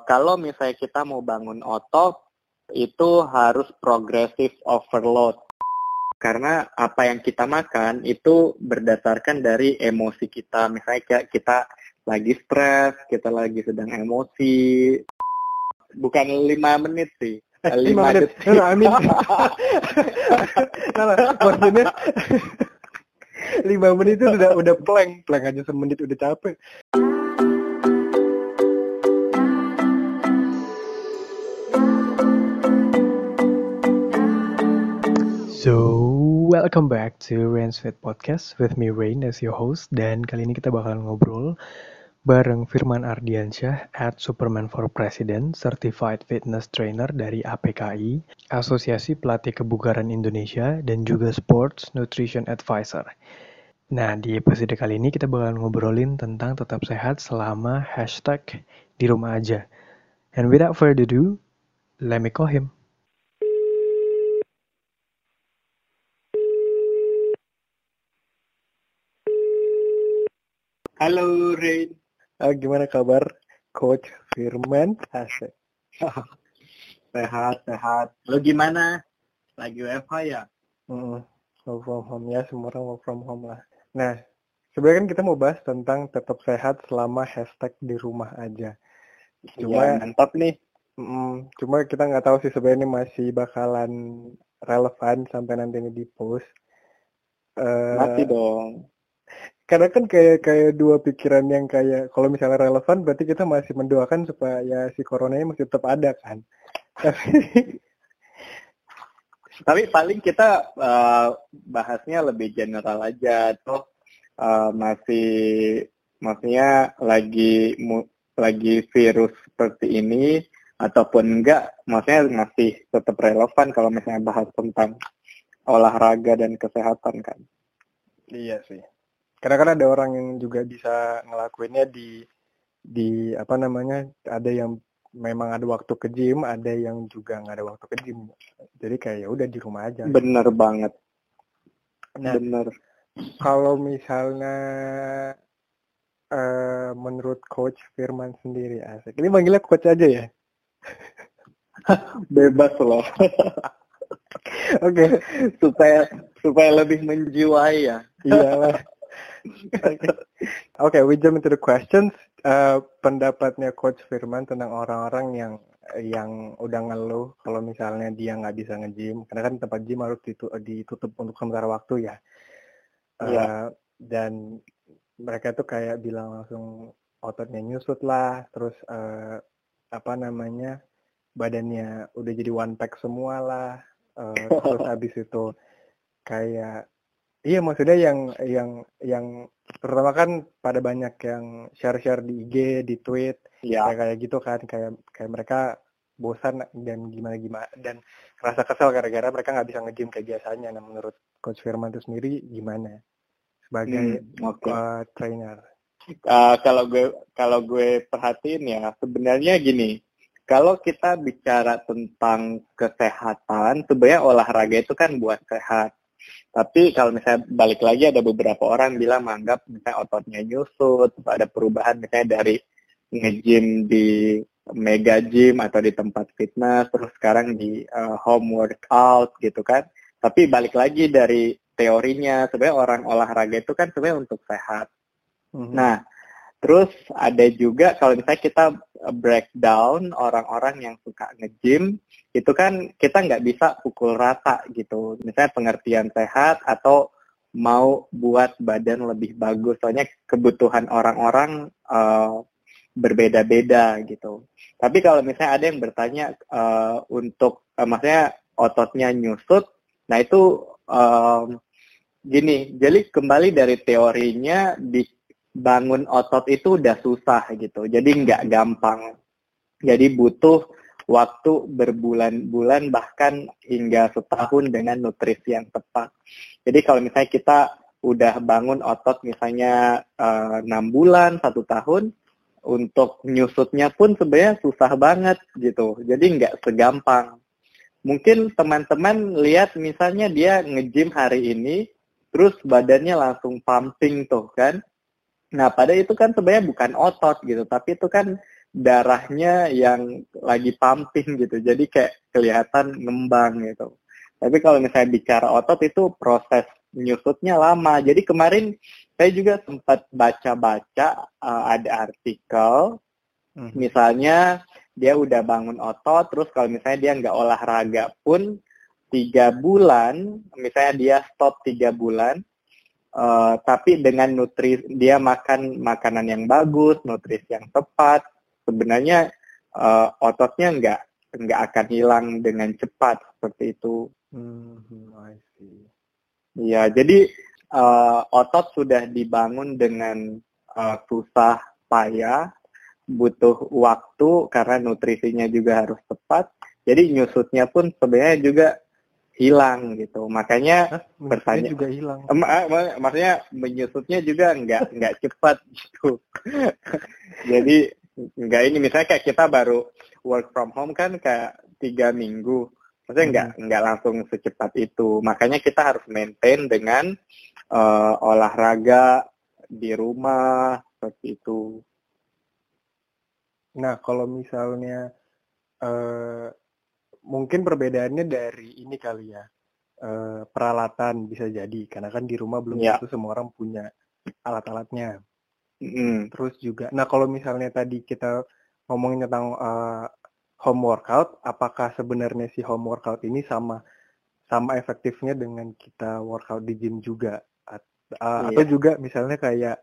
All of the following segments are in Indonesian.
Kalau misalnya kita mau bangun otot, itu harus progressive overload. Karena apa yang kita makan itu berdasarkan dari emosi kita. Misalnya kayak kita lagi stres, kita lagi sedang emosi. Bukan lima menit sih. Eh, lima menit. No, no, I mean, no, no, maksudnya lima menit itu udah udah plank, plank aja semenit udah capek. So, welcome back to Rain's Fit Podcast with me Rain as your host dan kali ini kita bakalan ngobrol bareng Firman Ardiansyah at Superman for President Certified Fitness Trainer dari APKI, Asosiasi Pelatih Kebugaran Indonesia dan juga Sports Nutrition Advisor. Nah, di episode kali ini kita bakalan ngobrolin tentang tetap sehat selama hashtag di rumah aja. And without further ado, let me call him. Halo, Rain. Ah, gimana kabar Coach Firman? Asik. Sehat, sehat. Lo gimana? Lagi WFH ya? Mm, work from home ya, semua orang work from home lah. Nah, sebenarnya kan kita mau bahas tentang tetap sehat selama hashtag di rumah aja. Cuma, Iya, mantap nih. mm, cuma kita nggak tahu sih sebenarnya masih bakalan relevan sampai nanti ini di post. Eh, Mati dong. Karena kan kayak kayak dua pikiran yang kayak kalau misalnya relevan berarti kita masih mendoakan supaya si coronanya masih tetap ada kan. Tapi Tapi paling kita eh, bahasnya lebih general aja tuh eh, masih maksudnya lagi mu- lagi virus seperti ini ataupun enggak maksudnya masih tetap relevan kalau misalnya bahas tentang olahraga dan kesehatan kan. Iya sih. Karena kan ada orang yang juga bisa ngelakuinnya di di apa namanya ada yang memang ada waktu ke gym, ada yang juga nggak ada waktu ke gym. Jadi kayak ya udah di rumah aja. Bener banget. Nah, Bener. kalau misalnya eh menurut Coach Firman sendiri asik. Ini manggilnya Coach aja ya. Bebas loh. Oke. supaya supaya lebih menjiwai ya. Iyalah. Oke, okay, we jump into the questions. Eh, pendapatnya Coach Firman tentang orang-orang yang yang udah ngeluh kalau misalnya dia nggak bisa nge-gym, karena kan tempat gym harus ditu- ditutup untuk sementara waktu ya. Eh, Iya. Dan mereka tuh kayak bilang langsung ototnya nyusut lah, terus eh, apa namanya badannya udah jadi one pack semua lah, Eh, terus habis itu kayak Iya maksudnya yang yang yang pertama kan pada banyak yang share-share di IG, di tweet, Ya. kayak kayak gitu kan, kayak kayak mereka bosan dan gimana gimana dan rasa kesel gara-gara mereka nggak bisa nge-gym kayak biasanya. Nah menurut Coach Firman itu sendiri gimana sebagai Hmm, oke. uh, trainer? Uh, kalau gue kalau gue perhatiin ya sebenarnya gini kalau kita bicara tentang kesehatan sebenarnya olahraga itu kan buat sehat tapi kalau misalnya balik lagi ada beberapa orang bilang menganggap misalnya ototnya nyusut ada perubahan misalnya dari nge-gym di mega gym atau di tempat fitness terus sekarang di uh, home workout gitu kan tapi balik lagi dari teorinya sebenarnya orang olahraga itu kan sebenarnya untuk sehat Mhm. Nah, terus ada juga kalau misalnya kita breakdown orang-orang yang suka nge-gym, itu kan kita nggak bisa pukul rata gitu. Misalnya pengertian sehat atau mau buat badan lebih bagus. Soalnya kebutuhan orang-orang eh, berbeda-beda gitu. Tapi kalau misalnya ada yang bertanya eh, untuk, eh, maksudnya ototnya nyusut, nah itu eh, gini, jadi kembali dari teorinya di bangun otot itu udah susah gitu. Jadi nggak gampang. Jadi butuh waktu berbulan-bulan bahkan hingga setahun dengan nutrisi yang tepat. Jadi kalau misalnya kita udah bangun otot misalnya eh, enam bulan, satu tahun, untuk nyusutnya pun sebenarnya susah banget gitu. Jadi nggak segampang. Mungkin teman-teman lihat misalnya dia nge-gym hari ini, terus badannya langsung pumping tuh kan. Nah, pada itu kan sebenarnya bukan otot gitu, tapi itu kan darahnya yang lagi pumping gitu. Jadi kayak kelihatan ngembang gitu. Tapi kalau misalnya bicara otot itu proses nyusutnya lama. Jadi kemarin saya juga sempat baca-baca uh, ada artikel, hmm. misalnya dia udah bangun otot, terus kalau misalnya dia nggak olahraga pun tiga bulan, misalnya dia stop tiga bulan, uh, tapi dengan nutrisi dia makan makanan yang bagus, nutrisi yang tepat, sebenarnya uh, ototnya nggak nggak akan hilang dengan cepat seperti itu. Hmm, I see. Ya, jadi uh, otot sudah dibangun dengan uh, susah payah, butuh waktu karena nutrisinya juga harus tepat. Jadi nyusutnya pun sebenarnya juga hilang gitu. Makanya Hah, bertanya juga hilang. Em, maksudnya menyusutnya juga nggak nggak cepat gitu. Jadi nggak ini misalnya kayak kita baru work from home kan kayak tiga minggu. Maksudnya nggak hmm. nggak langsung secepat itu. Makanya kita harus maintain dengan uh, olahraga di rumah seperti itu. Nah kalau misalnya uh, mungkin perbedaannya dari ini kali ya uh, peralatan bisa jadi karena kan di rumah belum yeah. tentu semua orang punya alat-alatnya. Mm. Terus juga, nah kalau misalnya tadi kita ngomongin tentang uh, home workout, apakah sebenarnya si home workout ini sama sama efektifnya dengan kita workout di gym juga? At, uh, yeah. Atau juga misalnya kayak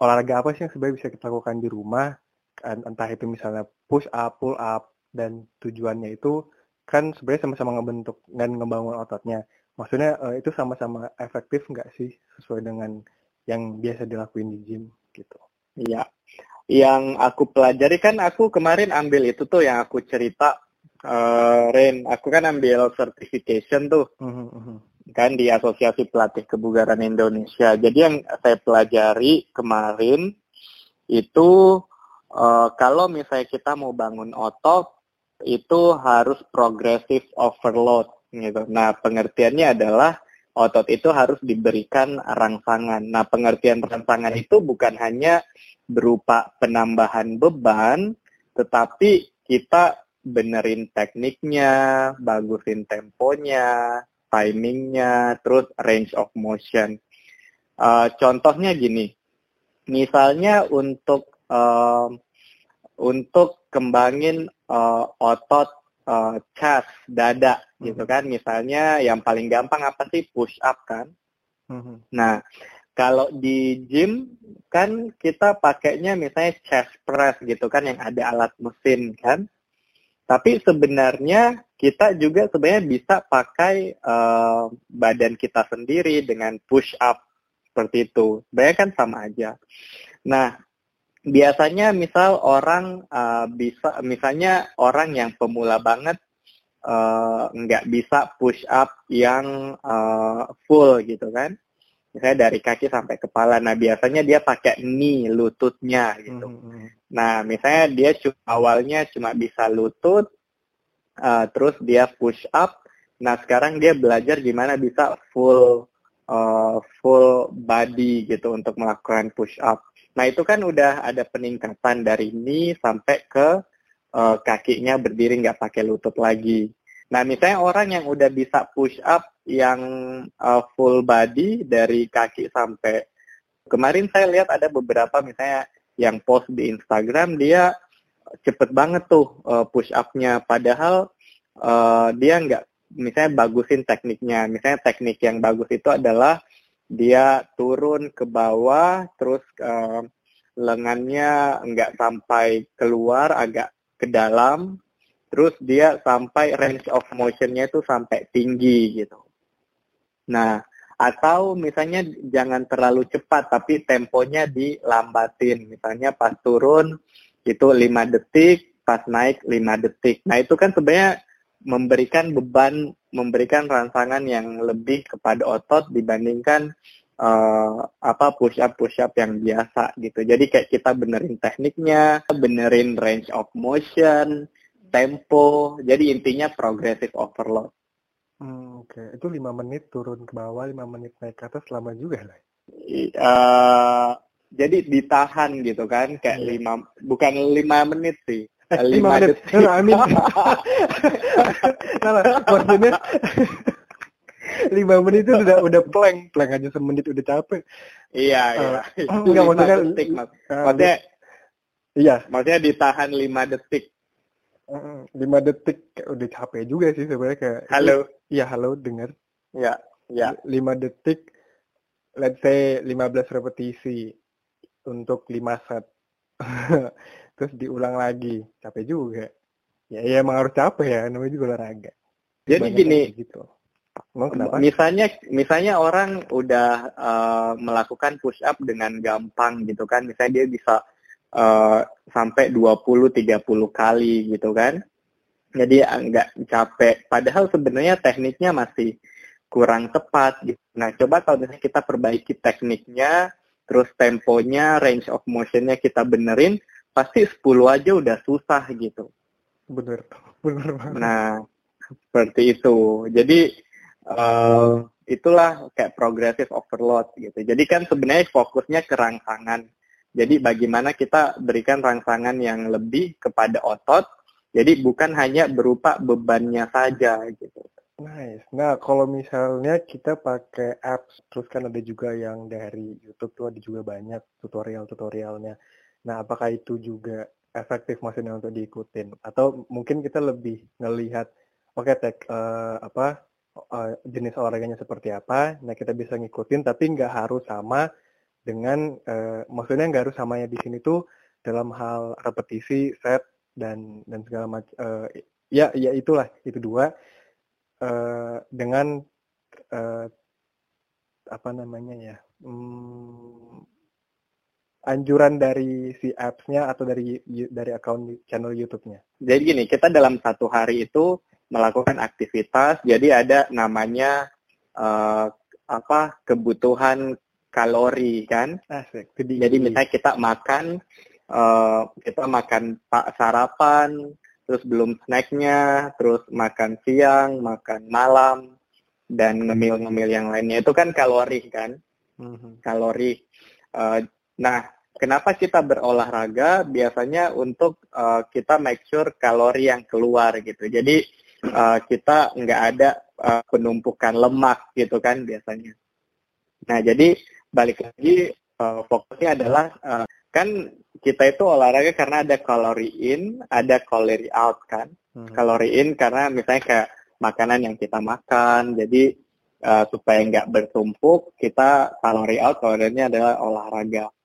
olahraga apa sih yang sebenarnya bisa kita lakukan di rumah? Entah itu misalnya push up, pull up, dan tujuannya itu kan sebenarnya sama-sama ngebentuk dan ngebangun ototnya. Maksudnya uh, itu sama-sama efektif nggak sih sesuai dengan yang biasa dilakuin di gym gitu? Iya. Yang aku pelajari kan aku kemarin ambil itu tuh yang aku cerita uh, Ren, aku kan ambil certification tuh. Uh -huh. Kan di Asosiasi Pelatih Kebugaran Indonesia. Jadi yang saya pelajari kemarin itu uh, kalau misalnya kita mau bangun otot itu harus progressive overload gitu. Nah, pengertiannya adalah otot itu harus diberikan rangsangan. Nah, pengertian rangsangan itu bukan hanya berupa penambahan beban, tetapi kita benerin tekniknya, bagusin temponya, timingnya, terus range of motion. Uh, contohnya gini, misalnya untuk uh, untuk kembangin uh, otot uh, chest dada hmm. gitu kan misalnya yang paling gampang apa sih push up kan hmm. nah kalau di gym kan kita pakainya misalnya chest press gitu kan yang ada alat mesin kan tapi sebenarnya kita juga sebenarnya bisa pakai uh, badan kita sendiri dengan push up seperti itu. Sebenarnya kan sama aja. Nah, biasanya misal orang uh, bisa misalnya orang yang pemula banget uh, nggak bisa push up yang uh, full gitu kan. Misalnya dari kaki sampai kepala. Nah biasanya dia pakai knee lututnya gitu. Mm -hmm. nah misalnya dia cuma, awalnya cuma bisa lutut uh, terus dia push up. Nah sekarang dia belajar gimana bisa full uh, full body gitu untuk melakukan push up Nah itu kan udah ada peningkatan dari ini sampai ke uh, kakinya berdiri nggak pakai lutut lagi. Nah misalnya orang yang udah bisa push up yang uh, full body dari kaki sampai kemarin saya lihat ada beberapa misalnya yang post di Instagram dia cepet banget tuh uh, push upnya padahal uh, dia nggak misalnya bagusin tekniknya misalnya teknik yang bagus itu adalah dia turun ke bawah terus uh, lengannya nggak sampai keluar agak ke dalam. Terus dia sampai range of motionnya itu sampai tinggi gitu. Nah atau misalnya jangan terlalu cepat tapi temponya dilambatin. Misalnya pas turun itu 5 detik pas naik 5 detik. Nah itu kan sebenarnya memberikan beban, memberikan rangsangan yang lebih kepada otot dibandingkan uh, apa push up push up yang biasa gitu. Jadi kayak kita benerin tekniknya, benerin range of motion, tempo. Jadi intinya progressive overload. Hmm, Oke, okay. itu lima menit turun ke bawah, lima menit naik ke atas lama juga lah. Uh, jadi ditahan gitu kan kayak Iya. lima bukan lima menit sih Eh, lima lima menit. detik. Salah. Maksudnya lima menit itu udah udah plank, plank aja semenit udah capek. iya iya Eh, Itu enggak, lima maksudnya- detik mas Ah, maksudnya Iya, maksudnya ditahan lima detik lima detik udah capek juga sih sebenarnya kayak. halo Iya halo dengar. ya ya Lima detik, let's say 15 repetisi untuk 5 set. Terus diulang lagi, capek juga. Ya, ya emang harus capek ya, namanya juga olahraga. Jadi Banyak gini, gitu. Emang kenapa? Misalnya, misalnya orang udah eh, melakukan push up dengan gampang gitu kan, misalnya dia bisa eh, sampai 20-30 kali gitu kan, jadi nggak capek. Padahal sebenarnya tekniknya masih kurang tepat. Gitu. Nah, coba kalau misalnya kita perbaiki tekniknya, terus temponya, range of motionnya kita benerin, pasti 10 aja udah susah gitu. Bener, bener banget. Nah, seperti itu. Jadi eh, itulah kayak progressive overload gitu. Jadi kan sebenarnya fokusnya ke rangsangan. Jadi bagaimana kita berikan rangsangan yang lebih kepada otot. Jadi bukan hanya berupa bebannya saja gitu. Nice. Nah, kalau misalnya kita pakai apps, terus kan ada juga yang dari YouTube tuh ada juga banyak tutorial-tutorialnya. Nah, apakah itu juga efektif maksudnya untuk diikutin? Atau mungkin kita lebih ngelihat, oke tek eh, apa eh, jenis olahraganya seperti apa? Nah, kita bisa ngikutin, tapi nggak harus sama dengan, eh, maksudnya nggak harus samanya di sini tuh dalam hal repetisi, set dan dan segala macam. ya, ya itulah itu dua eh, dengan eh, apa namanya ya hmm, anjuran dari si apps-nya atau dari dari akun channel YouTube-nya. Jadi gini, kita dalam satu hari itu melakukan aktivitas. Jadi ada namanya eh, apa kebutuhan kalori kan. Asik. Jadi, Jadi misalnya kita makan, eh, kita makan pak sarapan, terus belum snacknya, terus makan siang, makan malam, dan ngemil-ngemil yang lainnya itu kan kalori kan, Mhm. kalori. Eh, nah, kenapa kita berolahraga? Biasanya untuk eh, kita make sure kalori yang keluar gitu. Jadi eh, kita nggak ada eh, penumpukan lemak gitu kan biasanya. Nah, jadi balik lagi eh, fokusnya adalah eh, kan kita itu olahraga karena ada kalori in, ada kalori out kan. Mhm. Kalori in karena misalnya kayak makanan yang kita makan, jadi eh, supaya nggak bertumpuk, kita kalori out, kalorinya adalah olahraga.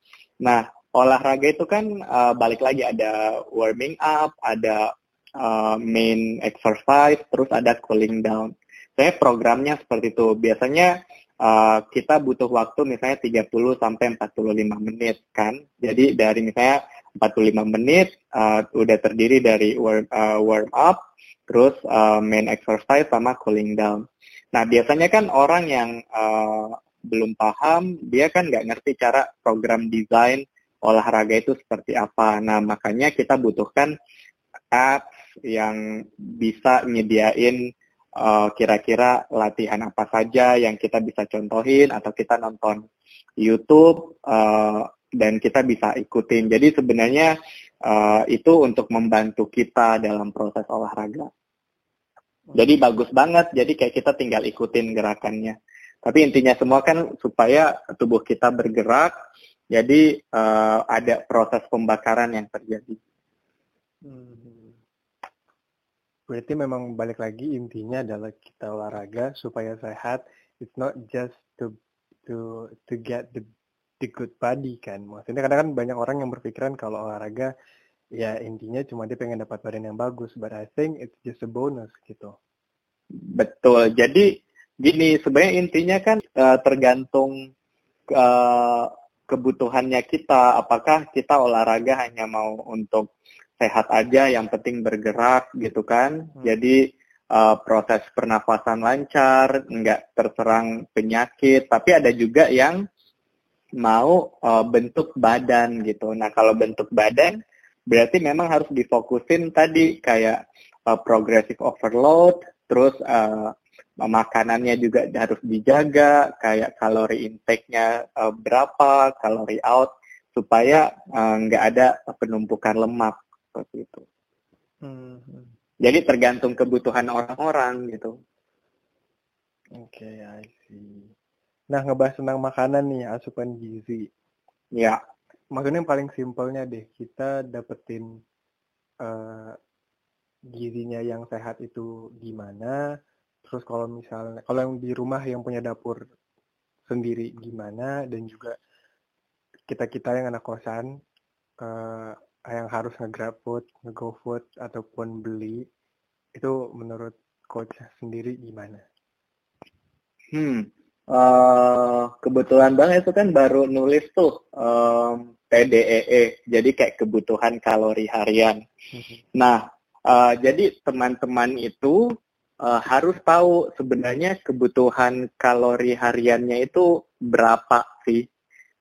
Nah, olahraga itu kan eh, balik lagi ada warming up, ada eh, main exercise, terus ada cooling down. Saya programnya seperti itu. Biasanya eh, kita butuh waktu misalnya 30 sampai 45 menit kan. Jadi dari misalnya 45 menit eh, udah terdiri dari warm, eh, warm up, terus eh, main exercise sama cooling down. Nah biasanya kan orang yang eh, belum paham, dia kan nggak ngerti cara program desain olahraga itu seperti apa. Nah makanya kita butuhkan apps yang bisa nyediain eh, kira-kira latihan apa saja yang kita bisa contohin atau kita nonton YouTube eh, dan kita bisa ikutin. Jadi sebenarnya eh, itu untuk membantu kita dalam proses olahraga. Jadi bagus banget. Jadi kayak kita tinggal ikutin gerakannya. Tapi intinya semua kan supaya tubuh kita bergerak. Jadi eh, ada proses pembakaran yang terjadi. Mhm. Berarti memang balik lagi intinya adalah kita olahraga supaya sehat. It's not just to to to get the the good body kan. Maksudnya kadang kan banyak orang yang berpikiran kalau olahraga ya intinya cuma dia pengen dapat badan yang bagus. But I think it's just a bonus gitu. Betul. Jadi gini, sebenarnya intinya kan eh, tergantung eh, kebutuhannya kita. Apakah kita olahraga hanya mau untuk sehat aja, yang penting bergerak gitu kan. Hmm. Jadi eh, proses pernafasan lancar, nggak terserang penyakit. Tapi ada juga yang mau eh, bentuk badan gitu. Nah kalau bentuk badan berarti memang harus difokusin tadi kayak eh, progressive overload, terus eh, makanannya juga harus dijaga, kayak kalori intake-nya eh, berapa, kalori out supaya uh, nggak ada penumpukan lemak seperti itu. Hmm. Jadi tergantung kebutuhan orang-orang gitu. Oke, okay, I see. Nah, ngebahas tentang makanan nih, asupan gizi. Ya. Maksudnya yang paling simpelnya deh, kita dapetin uh, gizinya yang sehat itu gimana, terus kalau misalnya, kalau yang di rumah yang punya dapur sendiri gimana, dan juga kita-kita yang anak kosan, uh, yang harus nge-grab food, nge-go food, ataupun beli, itu menurut coach sendiri gimana? Hmm, uh, kebetulan banget itu kan baru nulis tuh um, PDEE, e. jadi kayak kebutuhan kalori harian. Hmm. Nah, uh, jadi teman-teman itu uh, harus tahu sebenarnya kebutuhan kalori hariannya itu berapa sih.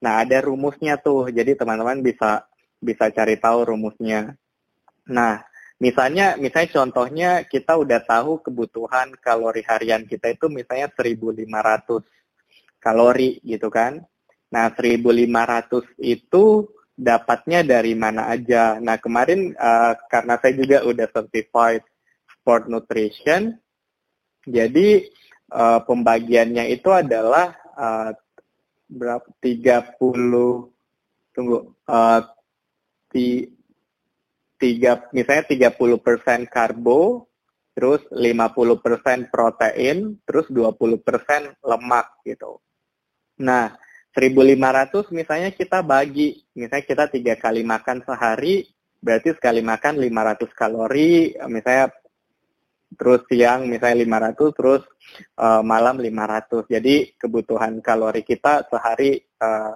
Nah, ada rumusnya tuh, jadi teman-teman bisa bisa cari tahu rumusnya. Nah, Misalnya, misalnya contohnya kita udah tahu kebutuhan kalori harian kita itu misalnya 1.500 kalori gitu kan. Nah, 1.500 itu dapatnya dari mana aja. Nah, kemarin uh, karena saya juga udah certified sport nutrition, jadi uh, pembagiannya itu adalah uh, berapa 30 tunggu uh, di tiga misalnya 30% karbo, terus 50% protein, terus 20% lemak gitu. Nah, 1500 misalnya kita bagi, misalnya kita tiga kali makan sehari, berarti sekali makan 500 kalori, misalnya terus siang misalnya 500, terus uh, malam 500. Jadi kebutuhan kalori kita sehari uh,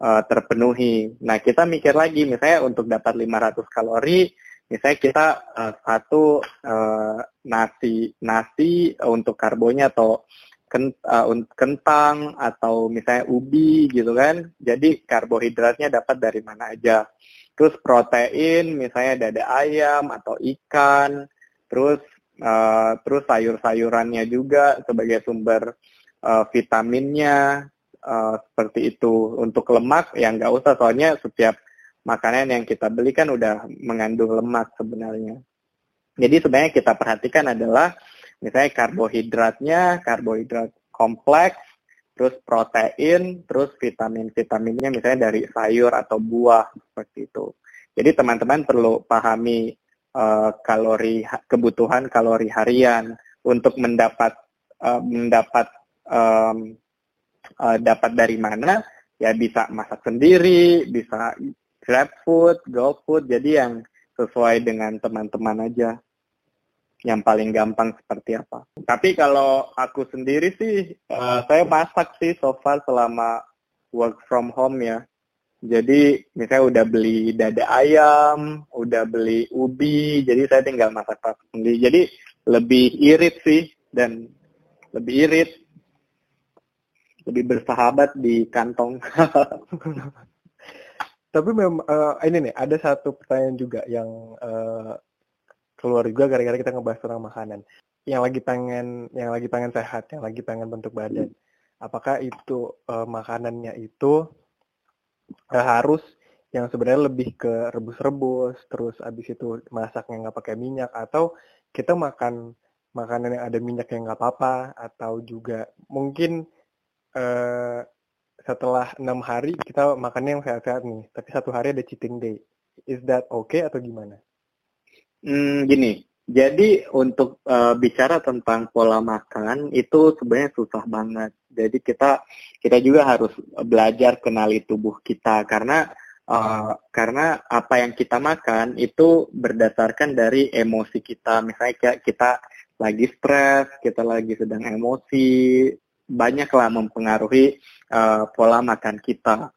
uh, terpenuhi. Nah, kita mikir lagi, misalnya untuk dapat 500 kalori, misalnya kita uh, satu uh, nasi nasi untuk karbonya atau kentang atau misalnya ubi gitu kan. Jadi karbohidratnya dapat dari mana aja. Terus protein misalnya dada ayam atau ikan. Terus uh, terus sayur-sayurannya juga sebagai sumber uh, vitaminnya uh, seperti itu. Untuk lemak ya nggak usah soalnya setiap makanan yang kita beli kan udah mengandung lemak sebenarnya. Jadi sebenarnya kita perhatikan adalah misalnya karbohidratnya, karbohidrat kompleks, terus protein, terus vitamin-vitaminnya misalnya dari sayur atau buah seperti itu. Jadi teman-teman perlu pahami uh, kalori kebutuhan kalori harian untuk mendapat uh, mendapat um, uh, dapat dari mana ya bisa masak sendiri bisa grab food go food jadi yang sesuai dengan teman-teman aja yang paling gampang seperti apa. Tapi kalau aku sendiri sih, uh, saya masak sih so far selama work from home ya. Jadi misalnya udah beli dada ayam, udah beli ubi, jadi saya tinggal masak sendiri. Jadi lebih irit sih dan lebih irit lebih bersahabat di kantong. Tapi memang uh, ini nih ada satu pertanyaan juga yang uh, keluar juga gara-gara kita ngebahas tentang makanan. Yang lagi pengen yang lagi pengen sehat, yang lagi pengen bentuk badan. Apakah itu uh, makanannya itu uh, harus yang sebenarnya lebih ke rebus-rebus, terus abis itu masaknya nggak pakai minyak, atau kita makan makanan yang ada minyak yang nggak apa-apa, atau juga mungkin uh, setelah enam hari kita makannya yang sehat-sehat nih, tapi satu hari ada cheating day. Is that okay atau gimana? Hmm, gini, jadi untuk uh, bicara tentang pola makan itu sebenarnya susah banget. Jadi kita kita juga harus belajar kenali tubuh kita karena uh, karena apa yang kita makan itu berdasarkan dari emosi kita. Misalnya kita lagi stres, kita lagi sedang emosi, banyaklah mempengaruhi uh, pola makan kita.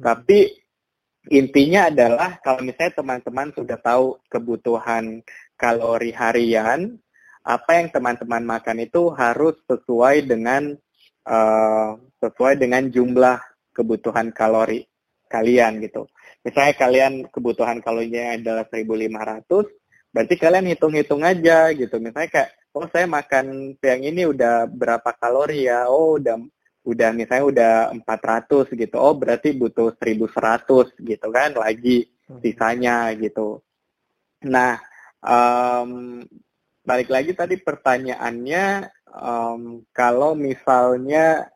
Tapi intinya adalah kalau misalnya teman-teman sudah tahu kebutuhan kalori harian, apa yang teman-teman makan itu harus sesuai dengan uh, sesuai dengan jumlah kebutuhan kalori kalian gitu. Misalnya kalian kebutuhan kalorinya adalah 1500, berarti kalian hitung-hitung aja gitu. Misalnya kayak oh saya makan siang ini udah berapa kalori ya oh udah udah misalnya udah 400 gitu. Oh, berarti butuh 1100 gitu kan lagi hmm. sisanya gitu. Nah, um, balik lagi tadi pertanyaannya um, kalau misalnya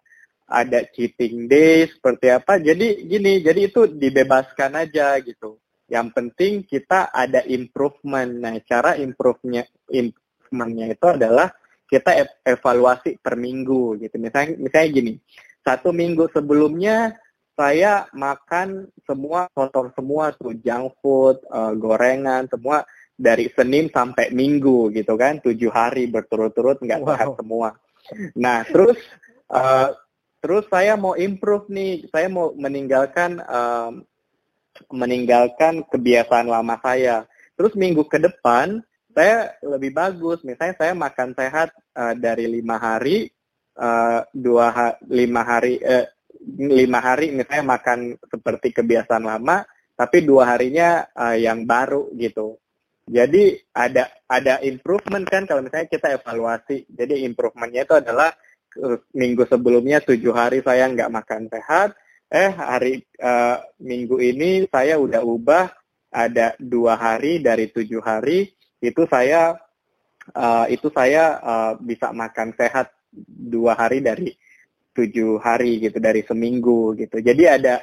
ada cheating day seperti apa. Jadi gini, jadi itu dibebaskan aja gitu. Yang penting kita ada improvement. Nah, cara improvementnya itu adalah kita evaluasi per minggu gitu. Misalnya, misalnya gini, satu minggu sebelumnya saya makan semua kotor semua tuh junk food, uh, gorengan, semua dari Senin sampai Minggu gitu kan, tujuh hari berturut-turut nggak wow. sehat semua. Nah terus uh, terus saya mau improve nih, saya mau meninggalkan um, meninggalkan kebiasaan lama saya. Terus minggu ke depan saya lebih bagus. Misalnya saya makan sehat uh, dari lima hari, uh, dua ha lima hari, uh, lima hari misalnya makan seperti kebiasaan lama, tapi dua harinya uh, yang baru gitu. Jadi ada ada improvement kan kalau misalnya kita evaluasi. Jadi improvementnya itu adalah uh, minggu sebelumnya tujuh hari saya nggak makan sehat, eh hari uh, minggu ini saya udah ubah ada dua hari dari tujuh hari itu saya uh, itu saya uh, bisa makan sehat dua hari dari tujuh hari gitu dari seminggu gitu jadi ada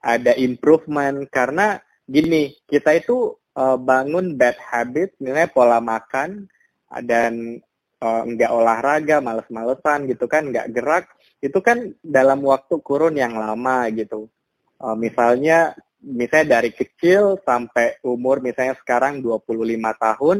ada improvement karena gini kita itu uh, bangun bad habit misalnya pola makan dan uh, nggak olahraga males-malesan gitu kan nggak gerak itu kan dalam waktu kurun yang lama gitu uh, misalnya misalnya dari kecil sampai umur misalnya sekarang 25 tahun,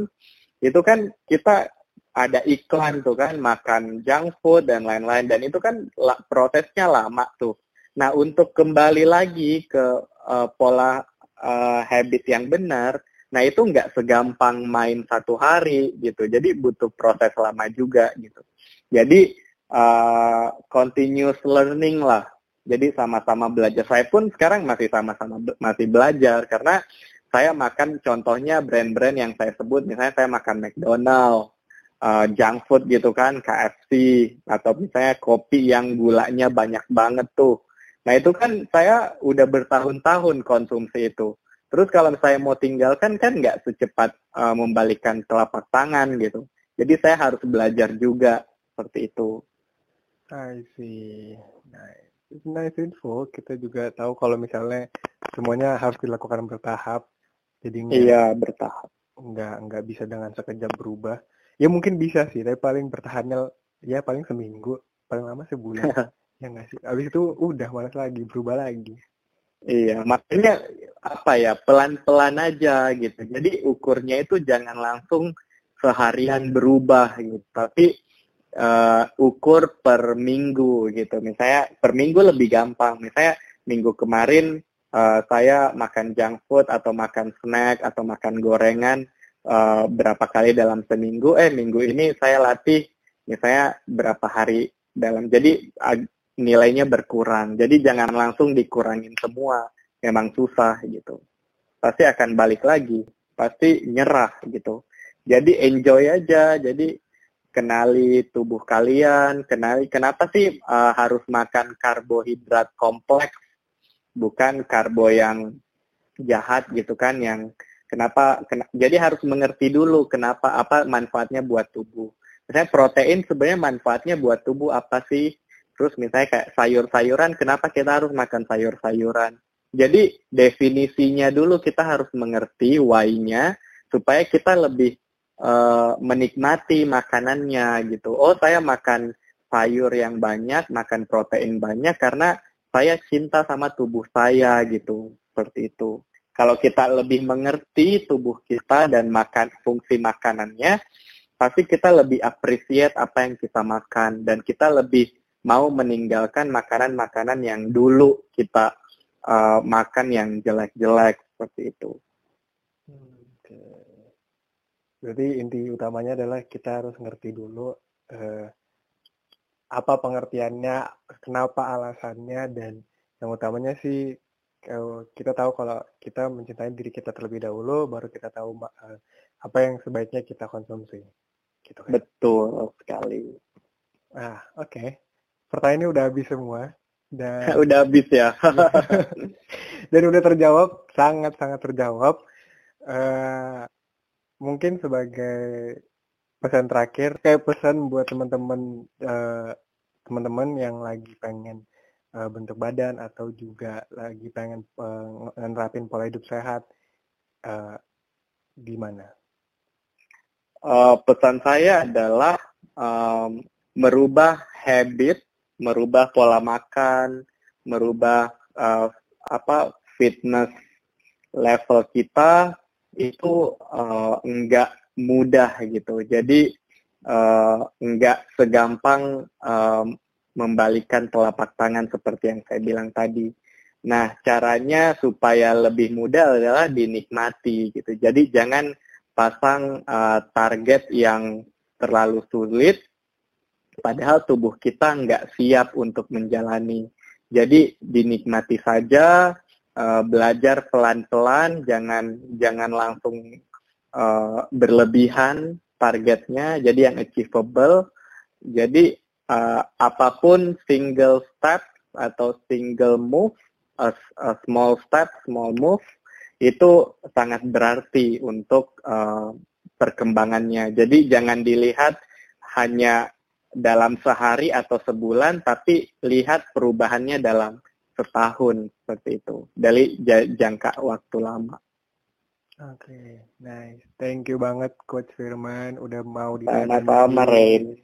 itu kan kita ada iklan tuh kan, makan junk food dan lain-lain. Dan itu kan prosesnya lama tuh. Nah, untuk kembali lagi ke uh, pola uh, habit yang benar, nah itu nggak segampang main satu hari gitu. Jadi butuh proses lama juga gitu. Jadi uh, continuous learning lah jadi sama-sama belajar. Saya pun sekarang masih sama-sama masih belajar karena saya makan contohnya brand-brand yang saya sebut, misalnya saya makan McDonald, uh, junk food gitu kan, KFC, atau misalnya kopi yang gulanya banyak banget tuh. Nah itu kan saya udah bertahun-tahun konsumsi itu. Terus kalau saya mau tinggalkan kan nggak secepat uh, membalikan telapak tangan gitu. Jadi saya harus belajar juga seperti itu. I see. Nice nice info. Kita juga tahu kalau misalnya semuanya harus dilakukan bertahap. Jadi iya bertahap. Enggak enggak bisa dengan sekejap berubah. Ya mungkin bisa sih, tapi paling bertahannya ya paling seminggu, paling lama sebulan. ya nggak sih. Abis itu udah malas lagi, berubah lagi. Iya, makanya apa ya pelan-pelan aja gitu. Jadi ukurnya itu jangan langsung seharian berubah gitu, tapi uh, ukur per minggu gitu. Misalnya per minggu lebih gampang. Misalnya minggu kemarin uh, saya makan junk food atau makan snack atau makan gorengan uh, berapa kali dalam seminggu. Eh minggu ini saya latih misalnya berapa hari dalam. Jadi nilainya berkurang. Jadi jangan langsung dikurangin semua. Memang susah gitu. Pasti akan balik lagi. Pasti nyerah gitu. Jadi enjoy aja. Jadi kenali tubuh kalian, kenali kenapa sih uh, harus makan karbohidrat kompleks, bukan karbo yang jahat gitu kan, yang kenapa, ken jadi harus mengerti dulu kenapa apa manfaatnya buat tubuh. Misalnya protein sebenarnya manfaatnya buat tubuh apa sih? Terus misalnya kayak sayur-sayuran, kenapa kita harus makan sayur-sayuran? Jadi definisinya dulu kita harus mengerti why-nya supaya kita lebih uh, menikmati makanannya gitu. Oh, saya makan sayur yang banyak, makan protein banyak karena saya cinta sama tubuh saya gitu. Seperti itu. Kalau kita lebih mengerti tubuh kita dan makan fungsi makanannya, pasti kita lebih appreciate apa yang kita makan dan kita lebih mau meninggalkan makanan-makanan yang dulu kita uh, makan yang jelek-jelek seperti itu. Berarti inti utamanya adalah kita harus ngerti dulu eh, apa pengertiannya, kenapa alasannya, dan yang utamanya sih kita tahu kalau kita mencintai diri kita terlebih dahulu, baru kita tahu eh, apa yang sebaiknya kita konsumsi. Gitu kan? Betul sekali. Ah, oke. Okay. Pertanyaannya udah habis semua dan udah habis ya. dan udah terjawab, sangat-sangat terjawab. Uh, mungkin sebagai pesan terakhir, kayak pesan buat teman-teman uh, teman-teman yang lagi pengen uh, bentuk badan atau juga lagi pengen uh, nerapin pola hidup sehat, uh, gimana? Uh, pesan saya adalah um, merubah habit, merubah pola makan, merubah uh, apa fitness level kita itu uh, enggak mudah gitu. Jadi uh, enggak segampang um, membalikan telapak tangan seperti yang saya bilang tadi. Nah, caranya supaya lebih mudah adalah dinikmati gitu. Jadi jangan pasang uh, target yang terlalu sulit, padahal tubuh kita nggak siap untuk menjalani. Jadi dinikmati saja, uh, belajar pelan-pelan, jangan jangan langsung uh, berlebihan targetnya. Jadi yang achievable. Jadi uh, apa pun single step atau single move, a, a small step, small move itu sangat berarti untuk uh, perkembangannya. Jadi jangan dilihat hanya dalam sehari atau sebulan, tapi lihat perubahannya dalam setahun seperti itu dari jangka waktu lama. Oke, okay, nice. Thank you banget Coach Firman udah mau di Sama-sama, Rain.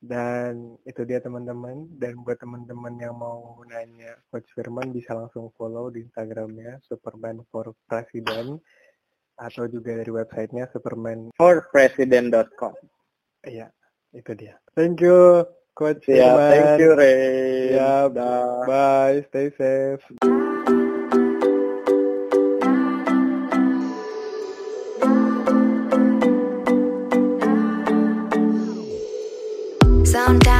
Dan itu dia teman-teman. Dan buat teman-teman yang mau nanya Coach Firman bisa langsung follow di Instagramnya Superman for President atau juga dari websitenya Superman for President.com. Iya, itu dia. Thank you coach ya yeah, thank you Ray. Ya yeah, bye. Stay safe. Sometimes